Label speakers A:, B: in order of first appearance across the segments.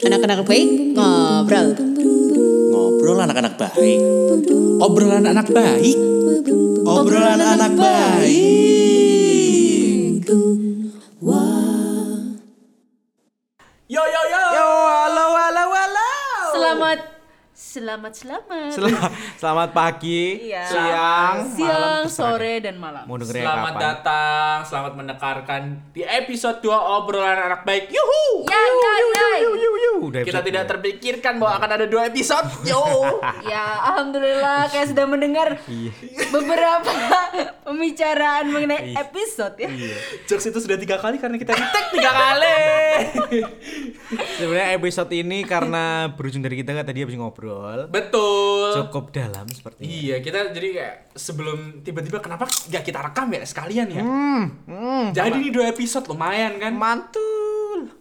A: Anak-anak baik ngobrol.
B: Ngobrol anak-anak baik. Obrolan anak baik. Obrolan anak baik.
C: Selamat selamat. Selamat,
D: selamat pagi,
C: Iya.
D: siang,
C: Siang,
D: malam,
C: sore dan malam.
B: Selamat
D: kapan?
B: datang, selamat mendengarkan di episode 2 obrolan anak baik. Yuhu.
C: Ya ya ya.
D: Yuh, yuh, yuh. Udah
B: Kita tidak
D: dua.
B: terpikirkan bahwa akan ada dua episode. Yo.
C: Ya, alhamdulillah kayak sudah mendengar
D: Iya.
C: beberapa pembicaraan mengenai episode ya.
B: Jokes itu sudah tiga kali karena kita tag tiga kali.
D: Sebenarnya episode ini karena berujung dari kita kan tadi habis ngobrol.
B: Betul.
D: Cukup dalam seperti ini.
B: Iya, kita jadi kayak sebelum tiba-tiba kenapa gak kita rekam ya sekalian ya?
D: Hmm, hmm.
B: Jadi ini dua episode lumayan kan?
D: Mantul.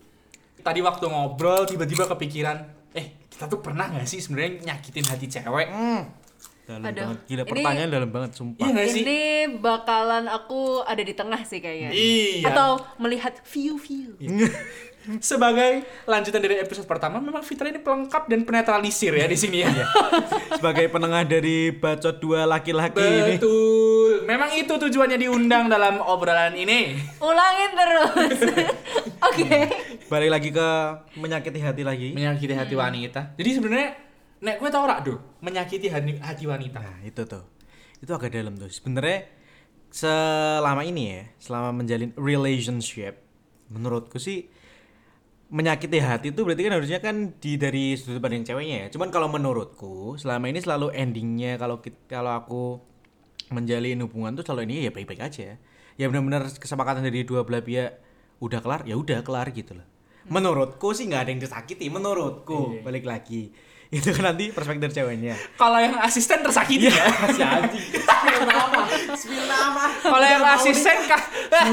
B: Tadi waktu ngobrol tiba-tiba kepikiran, eh kita tuh pernah gak sih sebenarnya nyakitin hati cewek?
D: Hmm. Dalam
C: Aduh,
D: banget. Gila,
C: ini-
D: pertanyaan dalam banget sumpah.
B: Iya sih?
C: Ini bakalan aku ada di tengah sih kayaknya.
B: Iya.
C: Atau melihat view-view.
B: Sebagai lanjutan dari episode pertama, memang Fitra ini pelengkap dan penetralisir ya di sini ya.
D: Sebagai penengah dari bacot dua laki-laki ini.
B: Betul. Memang itu tujuannya diundang dalam obrolan ini.
C: Ulangin terus. Oke.
D: Balik lagi ke menyakiti hati lagi.
B: Menyakiti hati wanita. Jadi sebenarnya nek gue tau rak do menyakiti hati, hati wanita.
D: Nah, itu tuh. Itu agak dalam tuh. Sebenarnya selama ini ya, selama menjalin relationship, menurutku sih menyakiti hati itu berarti kan harusnya kan di dari sudut pandang ceweknya ya. Cuman kalau menurutku selama ini selalu endingnya kalau kalau aku menjalin hubungan tuh selalu ini ya baik-baik aja. Ya benar-benar kesepakatan dari dua belah pihak udah kelar ya udah kelar gitu loh. Menurutku sih nggak ada yang disakiti menurutku. Balik lagi. Itu kan nanti perspektif dari ceweknya.
B: Kalau yang asisten tersakiti ya.
D: Si anjing. Spill nama.
B: Kalau yang asisten kah?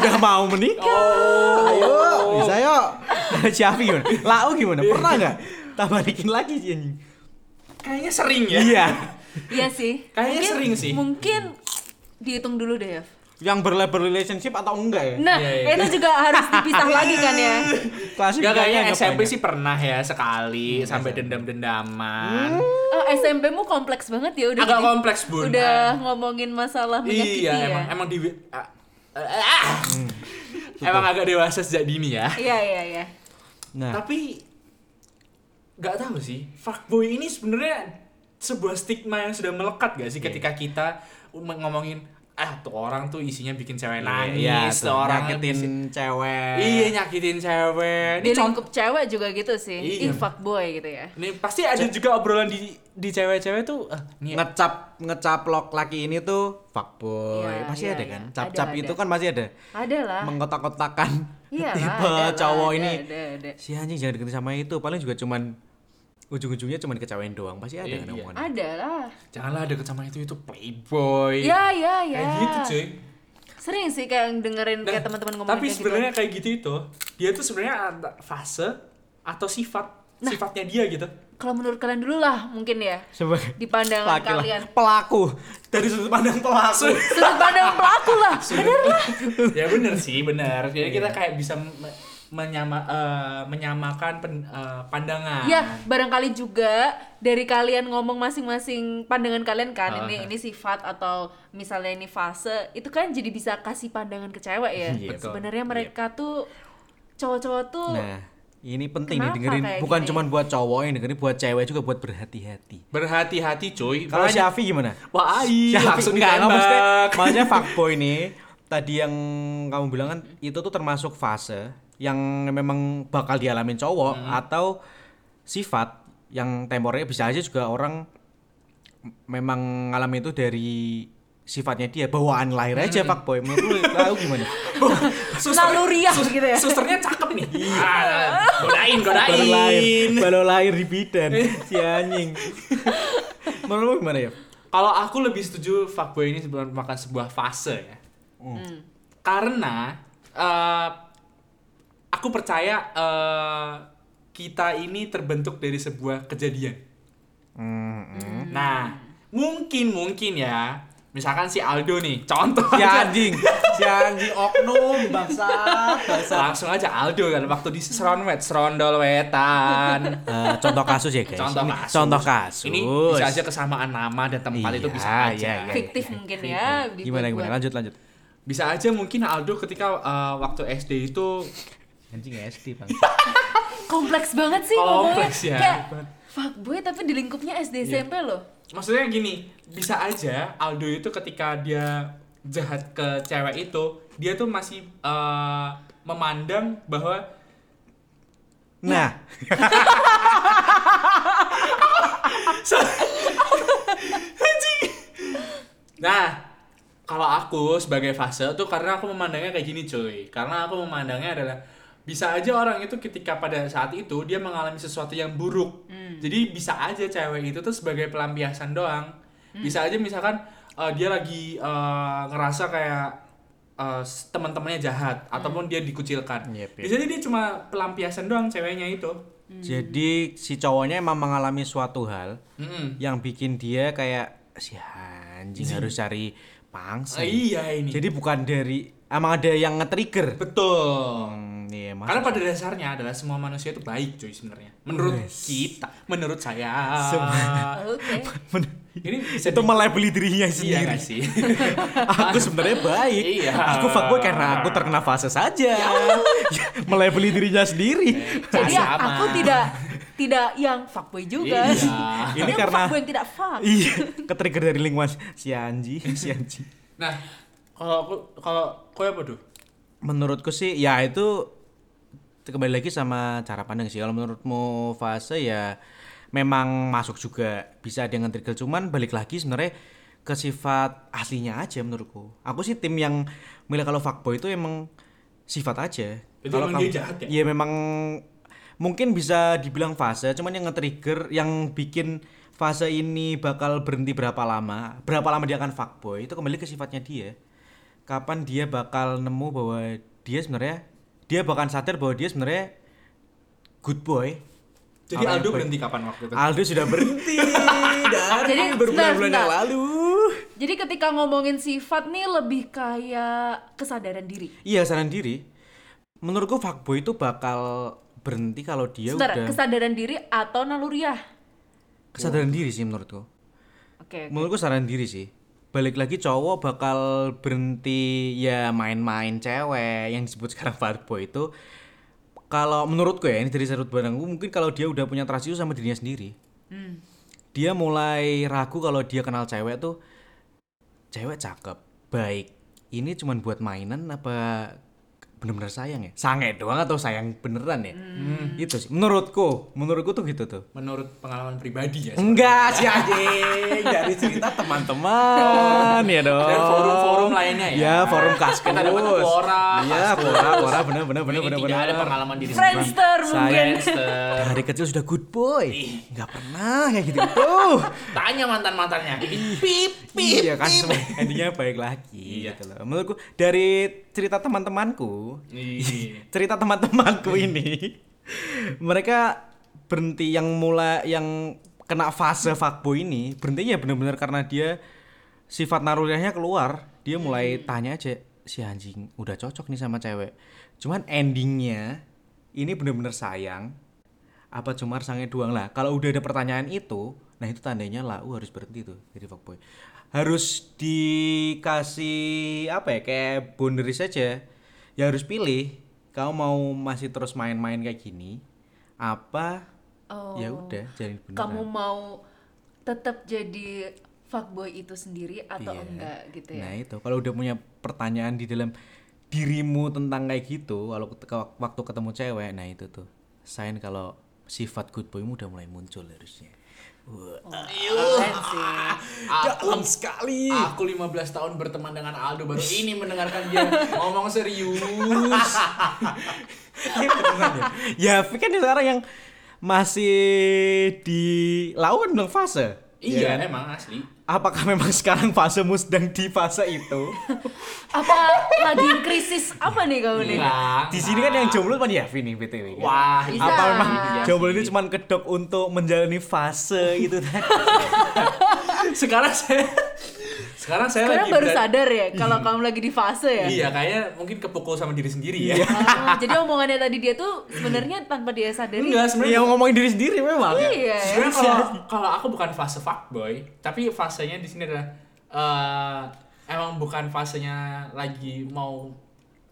D: Udah mau menikah.
B: Oh.
D: Ayo, bisa yuk. Syafi gimana? Lau gimana? Pernah nggak? Tak balikin lagi sih anjing.
B: Kayaknya sering ya.
D: Iya.
C: Iya sih.
B: Kayaknya
C: Mungkin-
B: sering sih.
C: Mungkin dihitung dulu deh ya.
D: Yang berlebar relationship atau enggak ya?
C: Nah,
B: Iya, iya.
C: itu juga harus dipisah lagi kan ya.
D: Klasik
B: Gak kayaknya SMP sih pernah ya sekali sampai dendam-dendaman.
C: Oh, SMP-mu kompleks banget ya udah.
B: Agak
C: gini.
B: kompleks bun.
C: Udah ngomongin masalah menyakiti
B: Iya,
C: ya.
B: emang emang di ah, ah. emang agak dewasa sejak dini ya.
C: Iya, iya, iya.
D: Nah,
B: Tapi nggak tahu sih, fuckboy ini sebenarnya sebuah stigma yang sudah melekat gak sih ketika kita ngomongin ah tuh orang tuh isinya bikin cewek nangis,
D: iya,
B: tuh
D: tuh,
B: orang
D: nyakitin
B: isi-
D: cewek.
B: Iya nyakitin cewek. Ini
C: Di lingkup cewek juga gitu sih.
B: Iya.
C: Ih, fuckboy gitu ya.
B: ini pasti ada juga obrolan di di cewek-cewek tuh ah, nih
D: ngecap ngecaplok laki ini tuh fuckboy.
C: Iya,
D: masih
C: iya,
D: ada
C: iya.
D: kan?
C: Ada,
D: Cap-cap
C: ada.
D: itu kan masih ada.
C: Ada lah.
D: Mengkotak-kotakan
C: Iya
D: tipe
C: ada
D: cowok
C: ada,
D: ini.
C: Ada, ada.
D: Si anjing jangan deketin sama itu. Paling juga cuman ujung-ujungnya cuman dikecewain doang. Pasti ada
B: Iya,
D: kan
B: iya.
D: omongan.
C: Ada lah.
B: janganlah ada sama itu itu playboy.
C: Ya, ya, ya.
B: Kayak gitu cuy.
C: Sering sih kayak dengerin
B: Nah,
C: kayak teman-teman ngomong
B: tapi
C: gitu.
B: sebenarnya kayak gitu itu dia tuh sebenarnya ada fase atau sifat
C: Nah.
B: sifatnya dia gitu.
C: Kalau menurut kalian dulu lah mungkin ya.
D: Sebagai
C: Di pandangan
D: laki-laki.
C: kalian.
D: pelaku dari sudut pandang pelaku.
C: Sudut pandang pelaku lah. Bener lah.
B: ya bener sih bener. Jadi kita kayak bisa menyama eh, menyamakan pen- eh, pandangan.
C: Ya, barangkali juga dari kalian ngomong masing-masing pandangan kalian kan,
B: Ah.
C: ini ini sifat atau misalnya ini fase, itu kan jadi bisa kasih pandangan ke cewek ya.
D: Iya.
C: Sebenarnya mereka tuh cowok-cowok tuh
D: Nah, ini penting nih dengerin
C: kayak
D: bukan
C: gini?
D: cuman buat cowok yang dengerin buat cewek juga buat berhati-hati.
B: Berhati-hati cuy.
D: Kalau
B: Makanya-
D: Syafi gimana?
B: Wah, iya,
D: Syafi
B: langsung
D: enggak, enggak, maksudnya, maksudnya fuckboy nih tadi yang kamu bilang kan itu tuh termasuk fase yang memang bakal dialamin cowok
B: Hmm.
D: atau sifat yang temporary bisa aja juga orang memang ngalamin itu dari sifatnya dia bawaan lahir aja
B: Hmm.
D: fuckboy menurut lu tahu gimana
C: naluriah gitu ya.
B: Susternya cakep nih. Ah, godain,
D: baru lahir
B: godain.
D: baru lahir di bidan si anjing menurut lu gimana ya
B: Kalau aku lebih setuju fuckboy ini merupakan sebuah fase ya.
C: Hmm.
B: Karena eh, aku percaya eh, kita ini terbentuk dari sebuah kejadian.
D: Hmm,
B: Nah, mungkin mungkin ya. Misalkan si Aldo nih, contoh
D: si anjing si anjing oknum bangsat bangsat
B: Langsung aja Aldo kan waktu di seronwet, serondol wetan.
D: Eh, contoh kasus ya guys
B: Contoh
D: Ini
B: kasus.
D: contoh kasus
B: Ini bisa aja kesamaan nama dan tempat itu
D: Iya,
B: bisa aja.
D: iya, iya.
C: Fiktif mungkin ya. dibuat-buat.
D: gimana gimana lanjut lanjut
B: Bisa aja mungkin Aldo ketika eh, waktu SD itu
D: anjing SD bang
C: Kompleks banget sih ngomongnya.
B: Kompleks ya.
C: Kayak fuckboy tapi di lingkupnya SD
D: Iya.
C: SMP loh.
B: maksudnya gini, bisa aja Aldo itu ketika dia jahat ke cewek itu, dia tuh masih eh, memandang bahwa
D: nah
B: Nah, kalau aku sebagai fase tuh karena aku memandangnya kayak gini cuy. Karena aku memandangnya adalah bisa aja orang itu ketika pada saat itu dia mengalami sesuatu yang buruk. Jadi bisa aja cewek itu tuh sebagai pelampiasan doang. Bisa aja misalkan eh, dia lagi eh, ngerasa kayak eh, teman-temannya jahat ataupun dia dikucilkan.
D: Yep, yep.
B: Bisa jadi dia cuma pelampiasan doang ceweknya itu.
D: jadi si cowoknya emang mengalami suatu hal
B: Mm-mm.
D: yang bikin dia kayak si anjing harus cari pangsa
B: Ah, iya ini.
D: jadi bukan dari emang ada yang nge-trigger
B: betul.
D: Hmm, iya mas
B: Karena pada dasarnya adalah semua manusia itu baik cuy sebenarnya. Menurut
D: Wes.
B: kita, menurut saya.
C: Oke.
B: ini bisa
D: itu melabeli dirinya
B: Iya
D: sendiri
B: nggak sih?
D: aku sebenarnya baik
B: Iya.
D: aku fuckboy karena aku terkena fase saja melabeli dirinya sendiri
C: Jadi ya,
B: Sama.
C: aku tidak tidak yang fuckboy juga.
B: Iya.
D: Ini
C: Yang
D: karena-
C: fuckboy yang tidak fuck.
D: iya ketrigger dari lingkungan si Anji si Anji
B: Nah, kalau aku kalau kau apa tuh?
D: menurutku sih ya itu kembali lagi sama cara pandang sih. Kalau menurutmu fase ya memang masuk juga bisa ada yang nge-trigger. Cuman balik lagi sebenarnya ke sifat aslinya aja menurutku. Aku sih tim yang milih kalau fuckboy itu emang sifat aja. Kalau kamu-
B: jahat ya?
D: Iya memang mungkin bisa dibilang fase cuman yang nge-trigger yang bikin fase ini bakal berhenti berapa lama berapa lama dia akan fuckboy itu kembali ke sifatnya dia. Kapan dia bakal nemu bahwa dia sebenarnya dia bahkan sadar bahwa dia sebenarnya good boy
B: Jadi
D: yang
B: Aldo berhenti kapan waktu itu?
D: Aldo sudah berhenti dari
C: Jadi,
D: berbulan-bulan yang lalu
C: Jadi ketika ngomongin sifat nih lebih kayak kesadaran diri.
D: iya saran diri menurutku fuckboy itu bakal berhenti kalau dia
C: Sebentar,
D: udah
C: kesadaran diri atau naluriah?
D: kesadaran diri sih menurutku
C: Oke. oke.
D: Menurutku saran diri sih. Balik lagi cowok bakal berhenti ya main-main cewek yang disebut sekarang fuckboy itu kalau menurutku ya ini dari sudut pandangku mungkin kalau dia udah punya trust sama dirinya sendiri. Dia mulai ragu kalau dia kenal cewek tuh cewek cakep, baik. Ini cuman buat mainan apa bener-bener sayang ya? Sange doang atau sayang beneran ya? Itu sih menurutku. Menurutku tuh gitu tuh.
B: Menurut pengalaman pribadi ya.
D: Enggak sih anjing dari cerita teman-teman ya dong.
B: Dan forum-forum lainnya ya.
D: Ya, forum kaskus.
B: Kita dapat Quora,
D: Iya. Quora, Quora bener bener bener bener
B: tidak ada
D: bener.
B: pengalaman diri
C: Friendster mungkin.
D: Dari kecil sudah good boy. Enggak pernah kayak gitu tuh.
B: Tanya mantan-mantannya. Pip, pip,
D: Iya kan endingnya baik lagi
B: Iya.
D: gitu loh. Menurutku dari cerita teman-temanku,
B: Iya.
D: cerita teman-temanku ini. Mereka berhenti yang mulai yang kena fase fuckboy ini berhentinya bener-bener karena dia sifat naruriahnya keluar. Dia mulai tanya aja si anjing udah cocok nih sama cewek. Cuman endingnya ini bener-bener sayang. Apa cuma sangnya doang lah. Kalau udah ada pertanyaan itu nah itu tandanya lah uh, harus berhenti tuh jadi fuckboy harus dikasih apa ya kayak boundaries saja ya harus pilih kamu mau masih terus main-main kayak gini apa
C: Oh.
D: ya udah jadi beneran
C: Kamu mau tetap jadi fuckboy itu sendiri atau
D: Iya.
C: enggak gitu ya?
D: Nah itu kalau udah punya pertanyaan di dalam dirimu tentang kayak gitu, kalau waktu ketemu cewek, nah itu tuh sign kalau sifat good boymu udah mulai muncul harusnya.
C: Sih.
D: dalam sekali.
B: Aku 15 tahun berteman dengan Aldo baru ini mendengarkan dia ngomong serius.
D: ya, Fi kan sekarang yang masih dilawan dong fase.
B: iya,
D: Ya kan?
B: emang asli.
D: Apakah memang sekarang fasemu sedang di fase itu?
C: Apa lagi krisis apa nih kamu nih?
D: Di sini kan yang jomblo kan Yavi nih BTW. kan?
B: Wah,
C: Bisa.
D: apa memang jomblo ini cuma kedok untuk menjalani fase itu tadi?
B: sekarang saya Sekarang saya
C: Sekarang
B: lagi
C: baru
B: beran-
C: sadar ya kalau kamu lagi di fase ya.
B: Iya, kayaknya mungkin kepukul sama diri sendiri ya.
C: Oh, jadi omongannya tadi dia tuh sebenarnya tanpa dia sadari.
B: Enggak, sebenarnya
D: Iya ngomongin diri sendiri memang.
C: Iya. ya.
B: Sebenarnya kalau kalau aku bukan fase fuckboy, tapi fasenya di sini adalah eh emang bukan fasenya lagi mau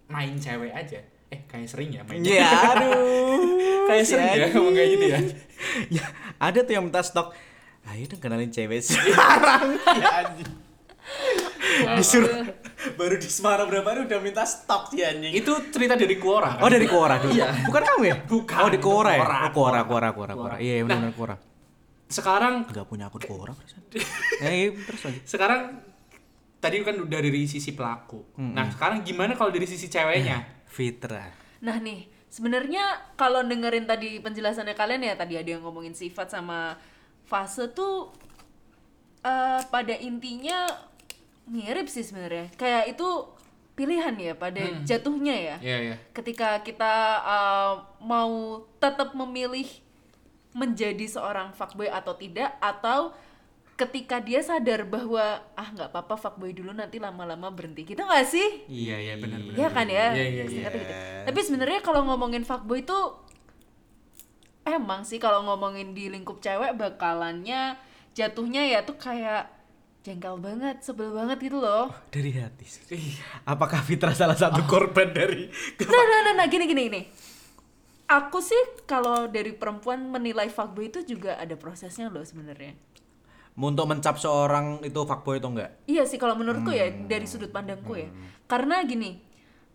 B: main cewek aja. Eh, kayak sering ya main.
D: Iya, aduh.
B: kayak sering ya ngomong kayak gitu ya.
D: ya, ada tuh yang minta stok. Ayo dong kenalin cewek sekarang. ya. Disuruh baru di Semarang berapa hari udah minta stok sih anjing.
B: Itu cerita dari Quora. kan?
D: Oh dari Quora dulu.
B: Iya.
D: Bukan kamu ya?
B: Bukan,
D: Oh di Quora ya? Oh Quora, Quora, Quora, Quora. Iya, iya,
B: Nah.
D: benar Quora.
B: Sekarang
D: Enggak punya akun Quora perasaan. Eh, iya, terus aja.
B: sekarang tadi kan udah dari sisi pelaku. Nah, sekarang gimana kalau dari sisi ceweknya?
D: Fitra.
C: Nah nih, sebenarnya kalau dengerin tadi penjelasannya kalian ya tadi ada yang ngomongin sifat sama fase tuh eh, pada intinya mirip sih sebenarnya. Kayak itu pilihan ya pada jatuhnya ya.
B: Iya, iya.
C: Ketika kita eh, mau tetap memilih menjadi seorang fuckboy atau tidak atau ketika dia sadar bahwa ah nggak apa-apa fuckboy dulu nanti lama-lama berhenti gitu nggak sih?
B: Iya, iya benar-benar.
C: Iya kan ya?
B: Iya, iya, iya.
C: Singkatnya gitu. Tapi sebenarnya kalau ngomongin fuckboy itu emang sih kalau ngomongin di lingkup cewek bakalannya jatuhnya ya tuh kayak jengkel banget, sebel banget gitu loh.
D: Dari hati. Apakah Fitra salah satu korban dari
C: Nah, nah, nah, nah, gini, gini, gini. Aku sih kalau dari perempuan menilai fuckboy itu juga ada prosesnya loh sebenarnya.
D: untuk mencap seorang itu fuckboy atau enggak?
C: Iya sih kalau menurutku ya dari sudut pandangku ya. Karena gini,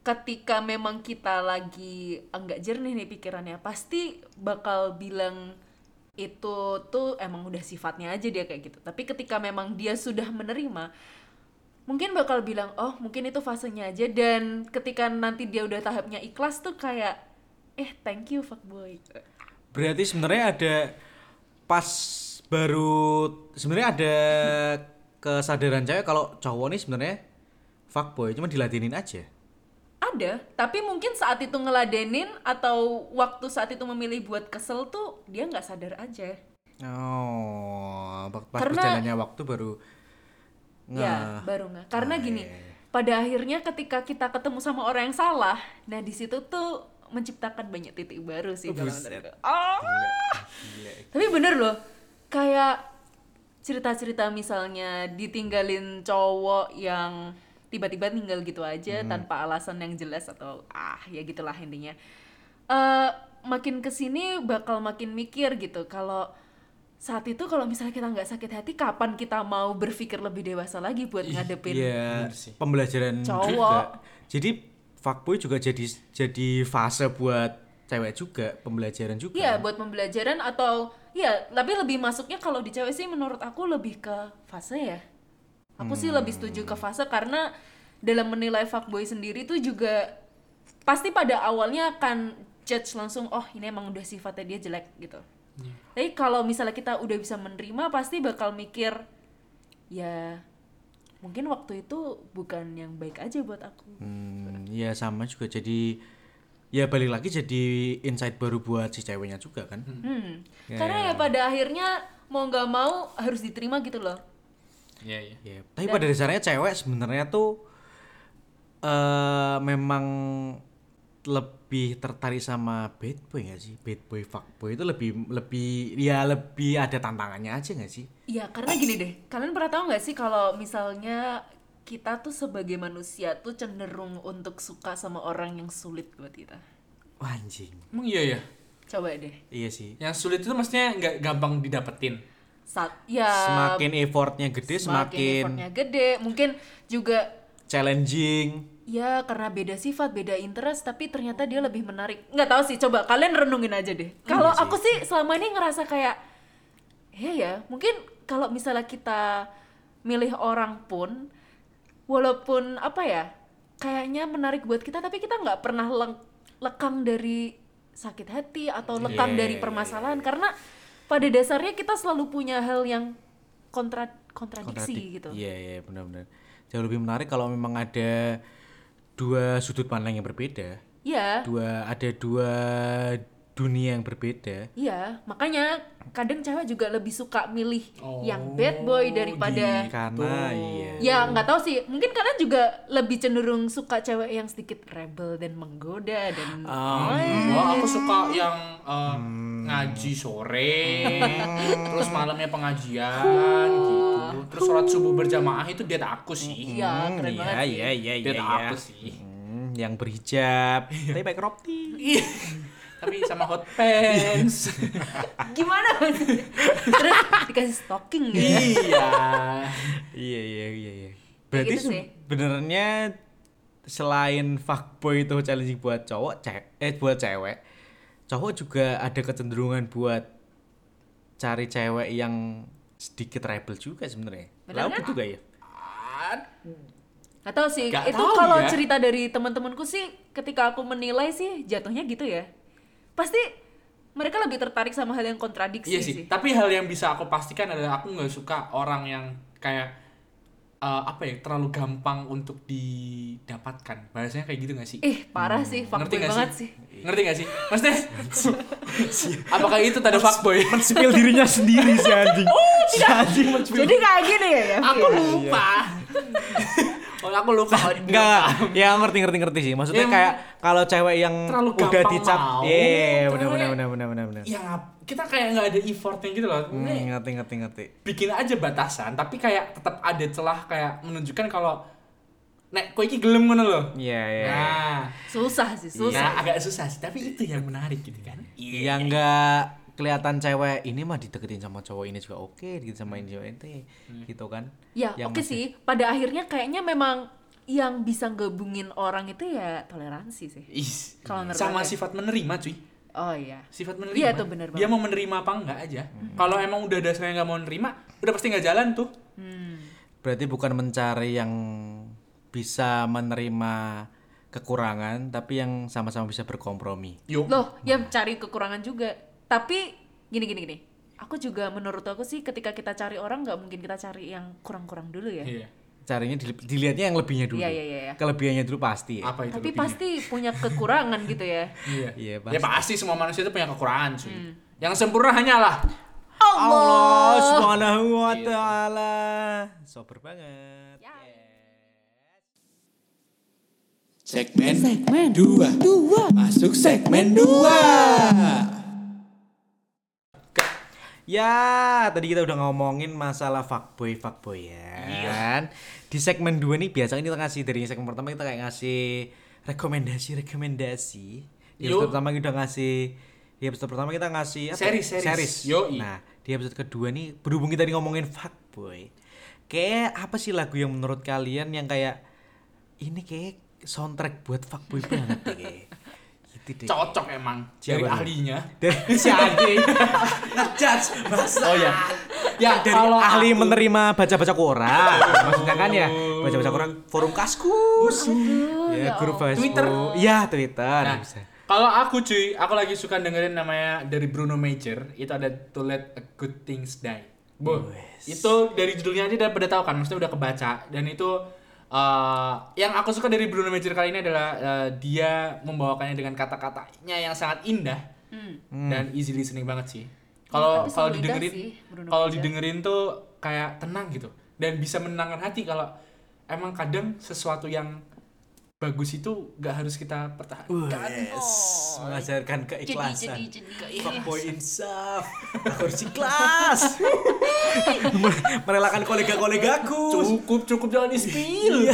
C: ketika memang kita lagi enggak jernih nih pikirannya, pasti bakal bilang itu tuh emang udah sifatnya aja dia kayak gitu. Tapi ketika memang dia sudah menerima, mungkin bakal bilang, "Oh, mungkin itu fasenya aja." Dan ketika nanti dia udah tahapnya ikhlas tuh kayak, "Eh, thank you fuckboy."
D: Berarti sebenarnya ada pas baru sebenarnya ada kesadaran cewek kalau cowok nih sebenarnya fuckboy cuma diladenin aja.
C: Ada, tapi mungkin saat itu ngeladenin atau waktu saat itu memilih buat kesel tuh dia nggak sadar aja.
D: Oh, pas
C: Karena-
D: waktu baru
C: Ya, baru nggak. Karena
D: Ah,
C: gini,
D: iya, iya.
C: pada akhirnya ketika kita ketemu sama orang yang salah, nah di situ tuh menciptakan banyak titik baru sih kalau menurut aku. Ah! Tapi bener loh, kayak cerita-cerita misalnya ditinggalin cowok yang tiba-tiba tinggal gitu aja
D: Hmm.
C: tanpa alasan yang jelas atau ah ya gitulah intinya. Eh makin ke sini bakal makin mikir gitu kalau saat itu kalau misalnya kita nggak sakit hati kapan kita mau berpikir lebih dewasa lagi buat ngadepin
D: Iya,
B: Bener sih.
D: pembelajaran
C: Cowok.
D: juga. Jadi fuckboy juga jadi jadi fase buat cewek juga, pembelajaran juga.
C: Iya buat pembelajaran atau ya tapi lebih masuknya kalau di cewek sih menurut aku lebih ke fase ya. Aku sih lebih setuju ke fase karena dalam menilai fuckboy sendiri tuh juga pasti pada awalnya akan judge langsung oh ini emang udah sifatnya dia jelek gitu. Tapi kalau misalnya kita udah bisa menerima pasti bakal mikir ya mungkin waktu itu bukan yang baik aja buat aku.
D: Hmm, ya sama juga jadi ya balik lagi jadi insight baru buat si ceweknya juga kan.
C: Hmm.
D: Ya,
C: Karena ya pada akhirnya mau nggak mau harus diterima gitu loh.
B: Iya, iya.
D: Ya, tapi pada dasarnya cewek sebenarnya tuh eh memang lebih tertarik sama bad boy gak sih? Bad boy, fuck boy itu lebih lebih ya lebih ada tantangannya aja gak sih?
C: Iya, karena gini deh. Kalian pernah tahu nggak sih kalau misalnya kita tuh sebagai manusia tuh cenderung untuk suka sama orang yang sulit buat kita.
D: Wah, anjing.
B: Emang iya ya?
C: Coba deh.
D: Iya sih.
B: Yang sulit itu maksudnya nggak gampang didapetin.
C: Saat ya
D: Semakin effortnya gede, semakin,
C: effortnya gede, mungkin juga
D: challenging.
C: ya karena beda sifat, beda interest, tapi ternyata dia lebih menarik. Nggak tahu sih, coba kalian renungin aja deh. Kalau aku sih selama ini ngerasa kayak, ya ya, mungkin kalau misalnya kita milih orang pun, walaupun apa ya, kayaknya menarik buat kita, tapi kita nggak pernah lekang dari sakit hati atau lekang
D: Iya,
C: dari permasalahan, karena pada dasarnya kita selalu punya hal yang kontra kontradiksi
D: Kontradik.
C: gitu.
D: Iya, iya, benar-benar. Jauh lebih menarik kalau memang ada dua sudut pandang yang berbeda.
C: Iya.
D: Dua ada dua dunia yang berbeda.
C: Iya, makanya kadang cewek juga lebih suka milih
B: Oh,
C: yang bad boy daripada
D: Karena iya.
C: ya nggak tahu sih. Mungkin kalian juga lebih cenderung suka cewek yang sedikit rebel dan menggoda dan
B: Wah, aku suka yang eh, ngaji sore, terus malamnya pengajian gitu. Terus sholat subuh berjamaah itu diet aku sih.
C: iya keren
D: iya,
C: banget sih.
D: iya, iya, iya, iya.
B: aku sih.
D: Hmm, yang berhijab, tapi pakai crop tee.
B: Iya. Tapi sama hot pants.
C: Gimana? Terus dikasih stocking gitu ya.
B: iya.
D: iya, iya, iya, iya. Berarti
C: gitu sih.
D: sebenarnya selain fuckboy itu challenging buat cowok, ce- eh buat cewek, cowok juga ada kecenderungan buat cari cewek yang sedikit rebel juga sebenarnya.
C: Benar
D: Lalu gak ya?
C: Gak tahu sih.
B: Gak
C: itu kalau
B: ya.
C: cerita dari teman-temanku sih ketika aku menilai sih jatuhnya gitu ya. Pasti mereka lebih tertarik sama hal yang kontradiksi
B: Iya sih. Tapi hal yang bisa aku pastikan adalah aku nggak suka orang yang kayak eh, apa ya terlalu gampang untuk didapatkan. Bahasanya kayak gitu gak sih?
C: Eh, parah sih,
B: Ngerti
C: fuckboy
B: gak
C: banget
B: sih?
C: sih.
B: Ngerti gak sih? Maksudnya apakah itu tanda fuckboy?
D: Menspil dirinya sendiri si anjing. si anjing menspil.
C: Jadi kayak gini ya, ya?
B: aku lupa. oh, aku lupa.
D: Enggak, ya ngerti ngerti ngerti sih. Maksudnya
B: Yang
D: kayak kalau cewek yang
B: terlalu
D: udah dicap,
B: mau,
D: iya
B: terus
D: benar benar benar benar benar benar.
B: Ya kita kayak nggak ada effortnya gitu loh.
D: Hmm,
B: Ini
D: ngerti ngerti ngerti.
B: bikin aja batasan, tapi kayak tetap ada celah kayak menunjukkan kalau nek kok iki gelem ngono loh.
D: Iya iya.
B: Nah,
C: Susah sih, susah.
B: Nah, agak susah sih, tapi itu yang menarik gitu kan.
D: Yang enggak kelihatan cewek ini mah dideketin sama cowok ini juga oke, dideketin sama ini juga ente, gitu kan.
C: Ya, oke
D: masih-
C: sih. Pada akhirnya kayaknya memang yang bisa gabungin orang itu ya toleransi sih.
B: Is, sama
C: ya.
B: sifat menerima cuy.
C: Oh iya.
B: Sifat menerima.
C: Iya tuh, bener
B: Dia mau menerima apa enggak aja. Kalau emang udah dasarnya nggak mau menerima, udah pasti nggak jalan tuh.
D: Berarti bukan mencari yang bisa menerima kekurangan, tapi yang sama-sama bisa berkompromi.
B: Yuk.
C: Loh, ya cari kekurangan juga. Tapi gini gini gini. Aku juga menurut aku sih ketika kita cari orang nggak mungkin kita cari yang kurang-kurang dulu ya.
B: Iya.
D: Carinya dili- dilihatnya yang lebihnya dulu.
C: Iya, iya, iya, iya.
D: Kelebihannya dulu pasti ya.
B: Apa itu?
C: Tapi
B: lebihnya?
C: pasti punya kekurangan gitu ya.
B: Iya.
D: Iya,
B: Ya
D: pasti.
B: pasti semua manusia itu punya kekurangan cuy. Yang sempurna hanyalah
D: Allah Subhanahu wa taala. Sober banget.
E: Segmen, segmen dua. dua. Masuk segmen dua.
D: Ya, tadi kita udah ngomongin masalah fuckboy fuckboy ya. kan? Di segmen 2 nih biasanya kita ngasih dari segmen pertama kita kayak ngasih rekomendasi-rekomendasi. Di episode pertama kita ngasih di episode pertama kita ngasih apa?
B: Series, series. Yoi.
D: Nah, di episode kedua nih berhubung kita ngomongin fuckboy. Kayak apa sih lagu yang menurut kalian yang kayak ini kayak soundtrack buat fuckboy banget deh kayak.
B: Cocok emang dari
D: Siapa tuh?
B: ahlinya.
D: Dari si anjing. Ngejudge
B: Oh ya. Ya
D: dari
B: kalau
D: ahli
B: aku-
D: menerima baca-baca Quran. Maksudnya kan ya baca-baca Quran forum kaskus. Ya grup Facebook.
B: Twitter.
D: iya Twitter.
B: Nah,
D: bisa.
B: kalau aku cuy, aku lagi suka dengerin namanya dari Bruno Major, itu ada To Let a Good Things Die. Bu, itu dari judulnya aja udah pada tahu kan, maksudnya udah kebaca. Dan itu eh, yang aku suka dari Bruno Major kali ini adalah eh, dia membawakannya dengan kata-katanya yang sangat indah dan easy listening banget sih. Kalau
C: tapi
B: kalau didengerin, kalau
C: Major.
B: didengerin tuh kayak tenang gitu dan bisa menenangkan hati kalau emang kadang sesuatu yang bagus itu gak harus kita pertahankan.
D: yes mengajarkan keikhlasan
C: Jadi, jadi, jadi.
D: fuckboy insaf Aku harus ikhlas merelakan kolega-kolegaku
B: Cukup, cukup jangan di spill.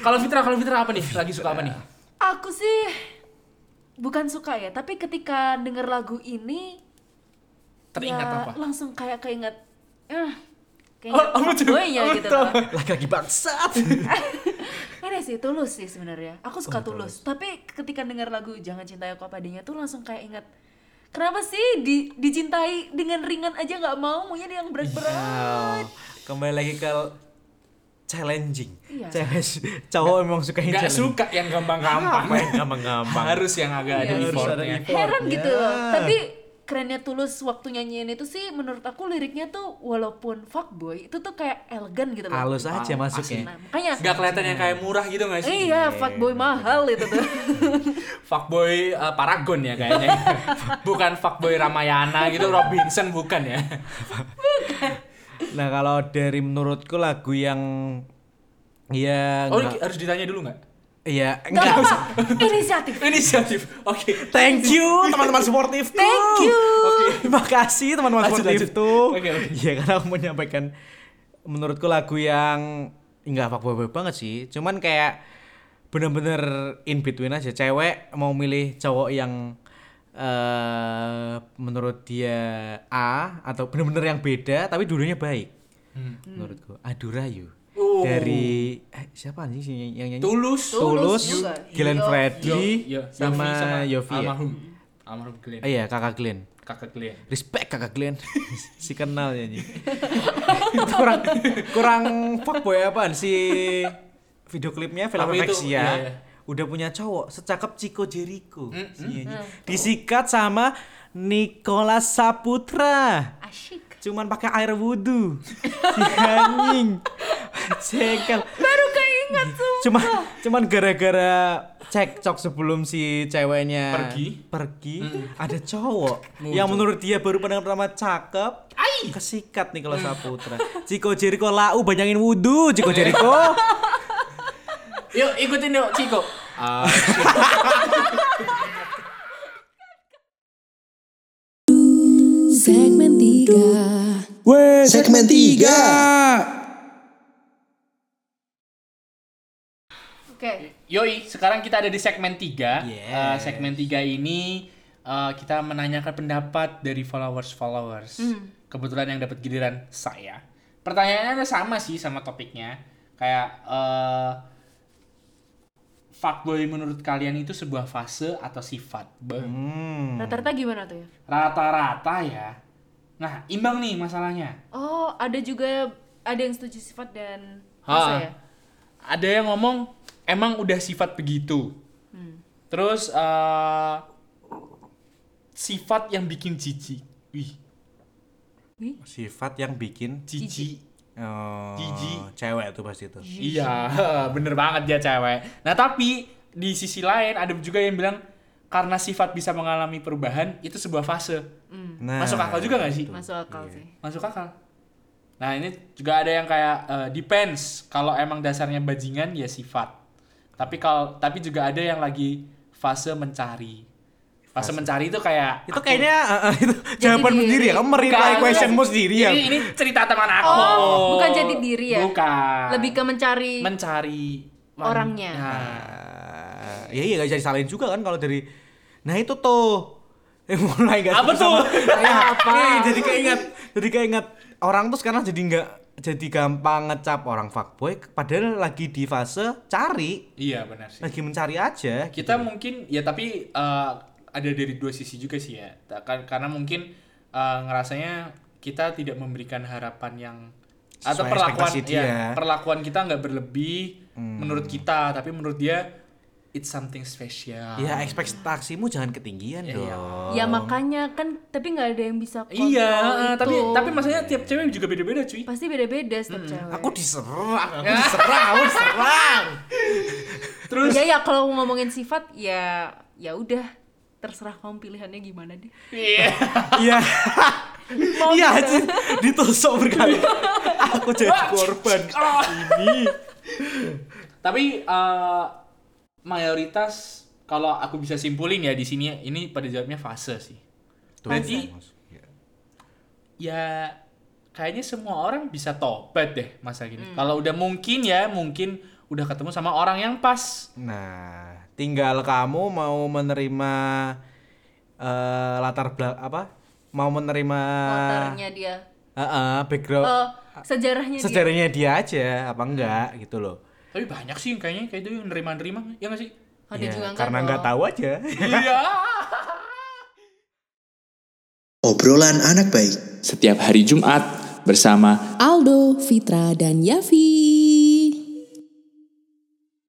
B: kalau Fitra, kalau Fitra apa nih? Lagi suka apa nih?
C: Aku sih bukan suka ya, tapi ketika denger lagu ini
B: Teringat
C: ya
B: apa?
C: langsung kayak keinget eh
B: Oh,
C: keinget
B: apa tuh?
C: fuckboy-nya
B: Apa
C: gitu loh.
D: lagi-lagi bangsat
C: Ini sih tulus sih sebenarnya. Aku suka tulus. Tapi ketika dengar lagu Jangan Cintai Aku Apa Adanya tuh langsung kayak ingat Kenapa sih di, dicintai dengan ringan aja nggak mau, maunya yang berat-berat.
D: Wow. kembali lagi ke challenging
C: Iya.
D: cewek cowok emang suka yang
B: Gak
D: challenging
B: suka yang gampang-gampang.
D: yang gampang-gampang
B: Harus yang agak ada
C: Iya, harus
B: effortnya.
D: ada effort.
C: Heran gitu
D: Ya.
C: loh. Tapi kerennya tulus waktu nyanyiin itu sih menurut aku liriknya tuh walaupun fuckboy itu tuh kayak elegan gitu loh.
D: halus aja
B: Ah,
D: masuknya
C: Nah, makanya
B: Gak kelihatan yang kayak murah gitu gak sih?
C: Iya, fuckboy mahal itu tuh.
B: fuckboy eh, Paragon ya kayaknya. bukan fuckboy Ramayana gitu, Robinson bukan ya.
D: Nah kalau dari menurutku lagu yang ya
B: Oh, harus ditanya dulu nggak?
D: Ya
C: Gak
D: enggak
C: apa-apa. Inisiatif.
B: Inisiatif. Oke.
D: Thank you teman-teman sportif tuh.
C: Thank you.
D: Terima kasih teman-teman sportif tuh.
B: Oke, oke.
D: Iya karena aku menyampaikan menurutku lagu yang enggak fuckboy banget sih. Cuman kayak bener-bener in between aja. Cewek mau milih cowok yang eh menurut dia A atau bener-bener yang beda tapi dulunya baik. Menurutku Adurayu.
B: Oh.
D: Dari eh, siapa sih sih yang yang nyanyi?
B: Tulus.
D: Tulus,
C: juga.
D: Glenn. Fredly,
B: Yo, yo,
D: sama
B: Yofi
D: ya.
B: Almarhum. Almarhum Glenn.
D: Oh iya, kakak Glenn.
B: Kakak Glenn.
D: Respect kakak Glenn. si kenal nyanyi. kurang kurang fuckboy apaan si video klipnya film
B: Apa itu?
D: Perfeksia.
B: Iya, iya.
D: Udah punya cowok secakep Chico Jericho.
B: Mm,
D: Si nyanyi. Disikat sama Nicholas Saputra.
C: Asyik.
D: Cuman pakai air wudhu. si anjing. Cekel.
C: Baru keinget tuh.
D: Cuma cuman gara-gara cekcok sebelum si ceweknya
B: Pergi.
D: pergi ada cowok yang menurut dia baru pandang pertama cakep kesikat nih kalau Saputra Ciko Jericho lau banyakin wudhu Ciko Jericho
B: Yuk ikutin yuk Ciko. Ah,
A: Segmen 3
E: Segmen 3
C: Oke.
B: Yoi, sekarang kita ada di segmen 3.
D: Yes.
B: segmen 3 ini eh, kita menanyakan pendapat dari followers-followers. Kebetulan yang dapat giliran saya. Pertanyaannya sama sih sama topiknya. Kayak eh fuckboy menurut kalian itu sebuah fase atau sifat?
D: Hmm.
C: Rata-rata gimana tuh ya?
B: Rata-rata ya. Nah, imbang nih masalahnya.
C: Oh, ada juga ada yang setuju sifat dan
B: Ha.
C: fase ya?
B: Ada yang ngomong emang udah sifat begitu. Terus eh sifat yang bikin jijik. Wih,
D: sifat yang bikin
B: jijik.
D: oh,
B: Jijik.
D: cewek tuh pasti tuh
B: Iya, bener banget dia cewek. Nah tapi di sisi lain ada juga yang bilang karena sifat bisa mengalami perubahan itu sebuah fase.
D: nah,
B: Masuk akal juga gak sih?
C: Masuk akal sih.
B: Masuk akal. Nah ini juga ada yang kayak eh, depends. Kalau emang dasarnya bajingan ya sifat. Tapi kalau tapi juga ada yang lagi fase mencari. Fase mencari itu kayak
D: itu kayaknya eh, eh, itu jawaban
C: diri.
D: sendiri ya kamu mereply questionmu sendiri ya
B: Ini, ini cerita teman aku.
C: Oh, bukan jadi diri ya?
B: Bukan.
C: Lebih ke mencari
B: mencari
C: orangnya.
B: Nah,
D: Ah, ya iya gak bisa disalahin juga kan kalau dari nah itu tuh eh mulai gak
B: Apa
D: suka sama-
B: tuh?
D: Kayak apa jadi keinget jadi keinget orang tuh sekarang jadi nggak jadi gampang ngecap orang fuckboy padahal lagi di fase cari
B: iya benar sih.
D: lagi mencari aja
B: Kita mungkin ya tapi eh, ada dari dua sisi juga sih ya. Kar- Karena mungkin eh, ngerasanya kita tidak memberikan harapan yang atau perlakuan
D: dia.
B: ya, perlakuan kita nggak berlebih menurut kita, tapi menurut dia it's something special.
D: ya ekspektasimu jangan ketinggian
B: Iya,
D: dong
B: iya.
C: Ya makanya kan tapi nggak ada yang bisa kontrol
B: Iya,
C: itu.
B: tapi tapi maksudnya tiap cewek juga beda-beda cuy.
C: pasti beda-beda setiap cewek.
D: aku diserang aku diserang aku diserang
B: Terus
C: Ya ya kalau ngomongin sifat ya ya udah terserah kamu pilihannya gimana deh.
B: iya.
D: iya iya anjir. ditusuk berkali aku jadi korban ini
B: Tapi eh, mayoritas kalau aku bisa simpulin ya di sini ini pada jawabnya fase sih. Berarti ya kayaknya semua orang bisa tobat deh masa gini. Kalau udah mungkin ya mungkin udah ketemu sama orang yang pas.
D: Nah, tinggal kamu mau menerima eh, latar belakang apa? Mau menerima
C: Latarnya dia.
D: Eh, eh, background
C: Oh, sejarahnya dia.
D: sejarahnya dia aja apa enggak gitu loh.
B: Tapi banyak sih yang kayaknya kayak itu yang nerima-nerima ya nggak sih?
C: Ada
D: Ya,
C: juga
D: karena nggak tahu aja.
B: Iya.
E: Obrolan anak baik. Setiap hari Jumat bersama
A: Aldo, Fitra, dan Yafi